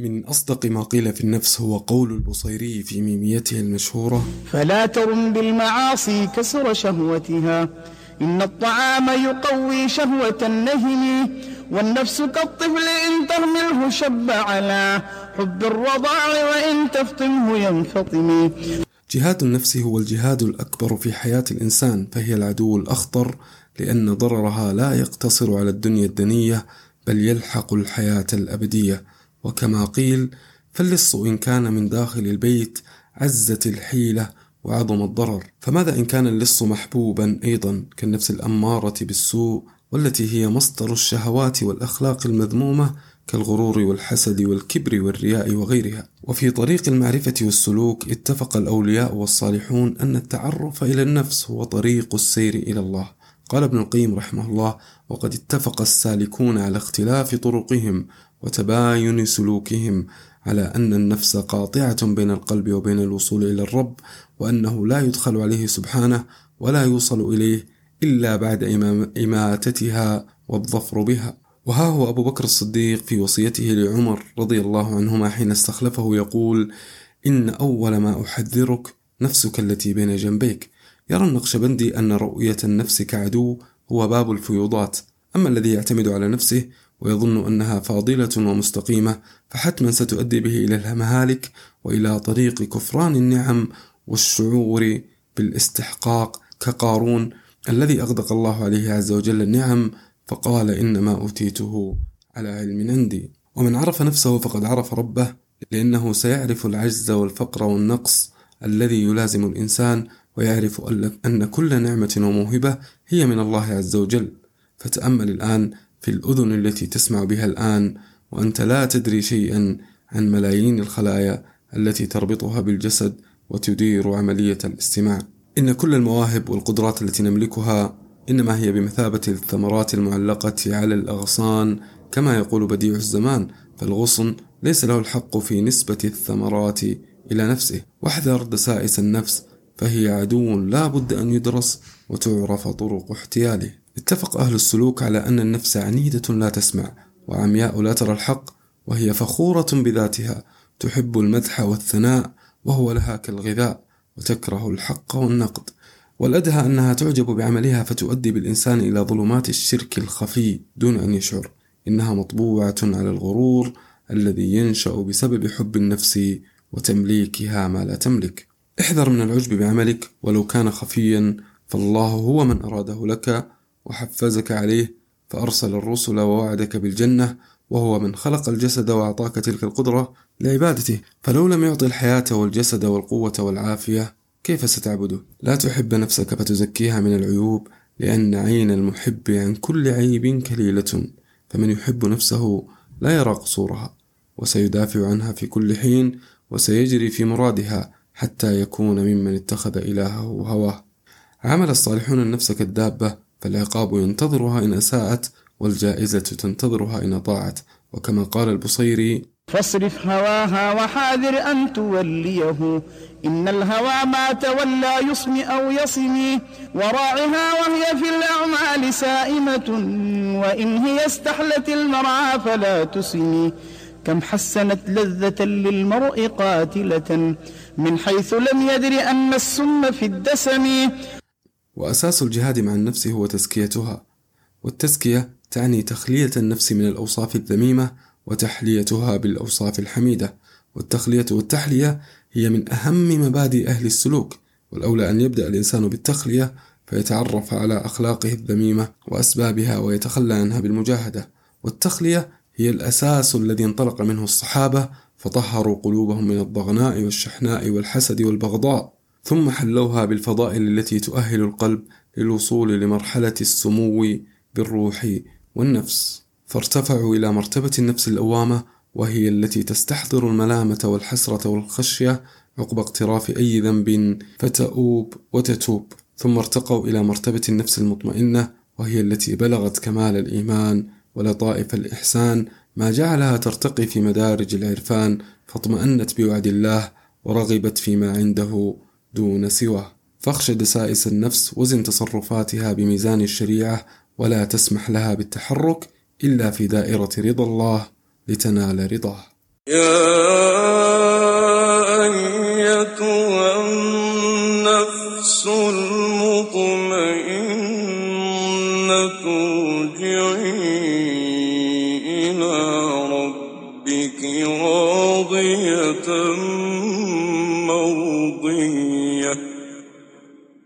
من أصدق ما قيل في النفس هو قول البصيري في ميميته المشهورة. فلا ترم بالمعاصي كسر شهوتها. إن الطعام يقوي شهوة النهم. والنفس كالطفل إن تهمله شب على حب الرضاع وإن تفطمه ينفطم. جهاد النفس هو الجهاد الأكبر في حياة الإنسان فهي العدو الأخطر لأن ضررها لا يقتصر على الدنيا الدنية بل يلحق الحياة الأبدية. وكما قيل فاللص إن كان من داخل البيت عزت الحيلة وعظم الضرر. فماذا إن كان اللص محبوبا أيضا كالنفس الأمارة بالسوء والتي هي مصدر الشهوات والأخلاق المذمومة كالغرور والحسد والكبر والرياء وغيرها. وفي طريق المعرفة والسلوك اتفق الأولياء والصالحون أن التعرف إلى النفس هو طريق السير إلى الله. قال ابن القيم رحمه الله وقد اتفق السالكون على اختلاف طرقهم وتباين سلوكهم على أن النفس قاطعة بين القلب وبين الوصول إلى الرب وأنه لا يدخل عليه سبحانه ولا يوصل إليه إلا بعد إماتتها والظفر بها. وها هو أبو بكر الصديق في وصيته لعمر رضي الله عنهما حين استخلفه يقول إن أول ما أحذرك نفسك التي بين جنبيك. يرى النقشبندي أن رؤية النفس كعدو هو باب الفيوضات. أما الذي يعتمد على نفسه ويظن أنها فاضلة ومستقيمة فحتما ستؤدي به إلى المهالك وإلى طريق كفران النعم والشعور بالاستحقاق كقارون الذي أغدق الله عليه عز وجل النعم فقال إنما أوتيته على علم عندي. ومن عرف نفسه فقد عرف ربه لأنه سيعرف العجز والفقر والنقص الذي يلازم الإنسان ويعرف أن كل نعمة وموهبة هي من الله عز وجل. فتأمل الآن في الأذن التي تسمع بها الآن وأنت لا تدري شيئا عن ملايين الخلايا التي تربطها بالجسد وتدير عملية الاستماع. إن كل المواهب والقدرات التي نملكها إنما هي بمثابة الثمرات المعلقة على الأغصان كما يقول بديع الزمان فالغصن ليس له الحق في نسبة الثمرات إلى نفسه واحذر دسائس النفس فهي عدو لا بد أن يدرس وتعرف طرق احتياله اتفق أهل السلوك على أن النفس عنيدة لا تسمع وعمياء لا ترى الحق وهي فخورة بذاتها تحب المدح والثناء وهو لها كالغذاء وتكره الحق والنقد. والأدهى أنها تعجب بعملها فتؤدي بالإنسان إلى ظلمات الشرك الخفي دون أن يشعر. إنها مطبوعة على الغرور الذي ينشأ بسبب حب النفس وتمليكها ما لا تملك. احذر من العجب بعملك ولو كان خفيا فالله هو من أراده لك وحفزك عليه فأرسل الرسل ووعدك بالجنة وهو من خلق الجسد وأعطاك تلك القدرة لعبادته. فلو لم يعطي الحياة والجسد والقوة والعافية كيف ستعبده؟ لا تحب نفسك فتزكيها من العيوب لأن عين المحب عن كل عيب كليلة. فمن يحب نفسه لا يرى قصورها وسيدافع عنها في كل حين وسيجري في مرادها حتى يكون ممن اتخذ إلهه هواه. عمل الصالحون النفس كالدابة فالعقاب ينتظرها إن أساءت والجائزة تنتظرها إن أطاعت. وكما قال البصيري فاصرف هواها وحاذر أن توليه. إن الهوى ما تولى يصم أو يصم وراعها وهي في الأعمال سائمة. وإن هي استحلت المرعى فلا تسمي. كم حسنت لذة للمرء قاتلة. من حيث لم يدر أن السم في الدسم. وأساس الجهاد مع النفس هو تزكيتها والتزكية تعني تخلية النفس من الأوصاف الذميمة وتحليتها بالأوصاف الحميدة والتخلية والتحلية هي من أهم مبادئ أهل السلوك والأولى أن يبدأ الإنسان بالتخلية فيتعرف على أخلاقه الذميمة وأسبابها ويتخلى عنها بالمجاهدة والتخلية هي الأساس الذي انطلق منه الصحابة فطهروا قلوبهم من الضغناء والشحناء والحسد والبغضاء. ثم حلوها بالفضائل التي تؤهل القلب للوصول لمرحلة السمو بالروح والنفس. فارتفعوا إلى مرتبة النفس الأوامة وهي التي تستحضر الملامة والحسرة والخشية عقب اقتراف أي ذنب فتؤوب وتتوب. ثم ارتقوا إلى مرتبة النفس المطمئنة وهي التي بلغت كمال الإيمان ولطائف الإحسان. ما جعلها ترتقي في مدارج العرفان فاطمأنت بوعد الله ورغبت فيما عنده. دون سواه. فاخشى دسائس النفس وزن تصرفاتها بميزان الشريعة ولا تسمح لها بالتحرك إلا في دائرة رضا الله لتنال رضاه. يا أيتها النفس المطمئنة ارجعي إلى ربك راضية مرضية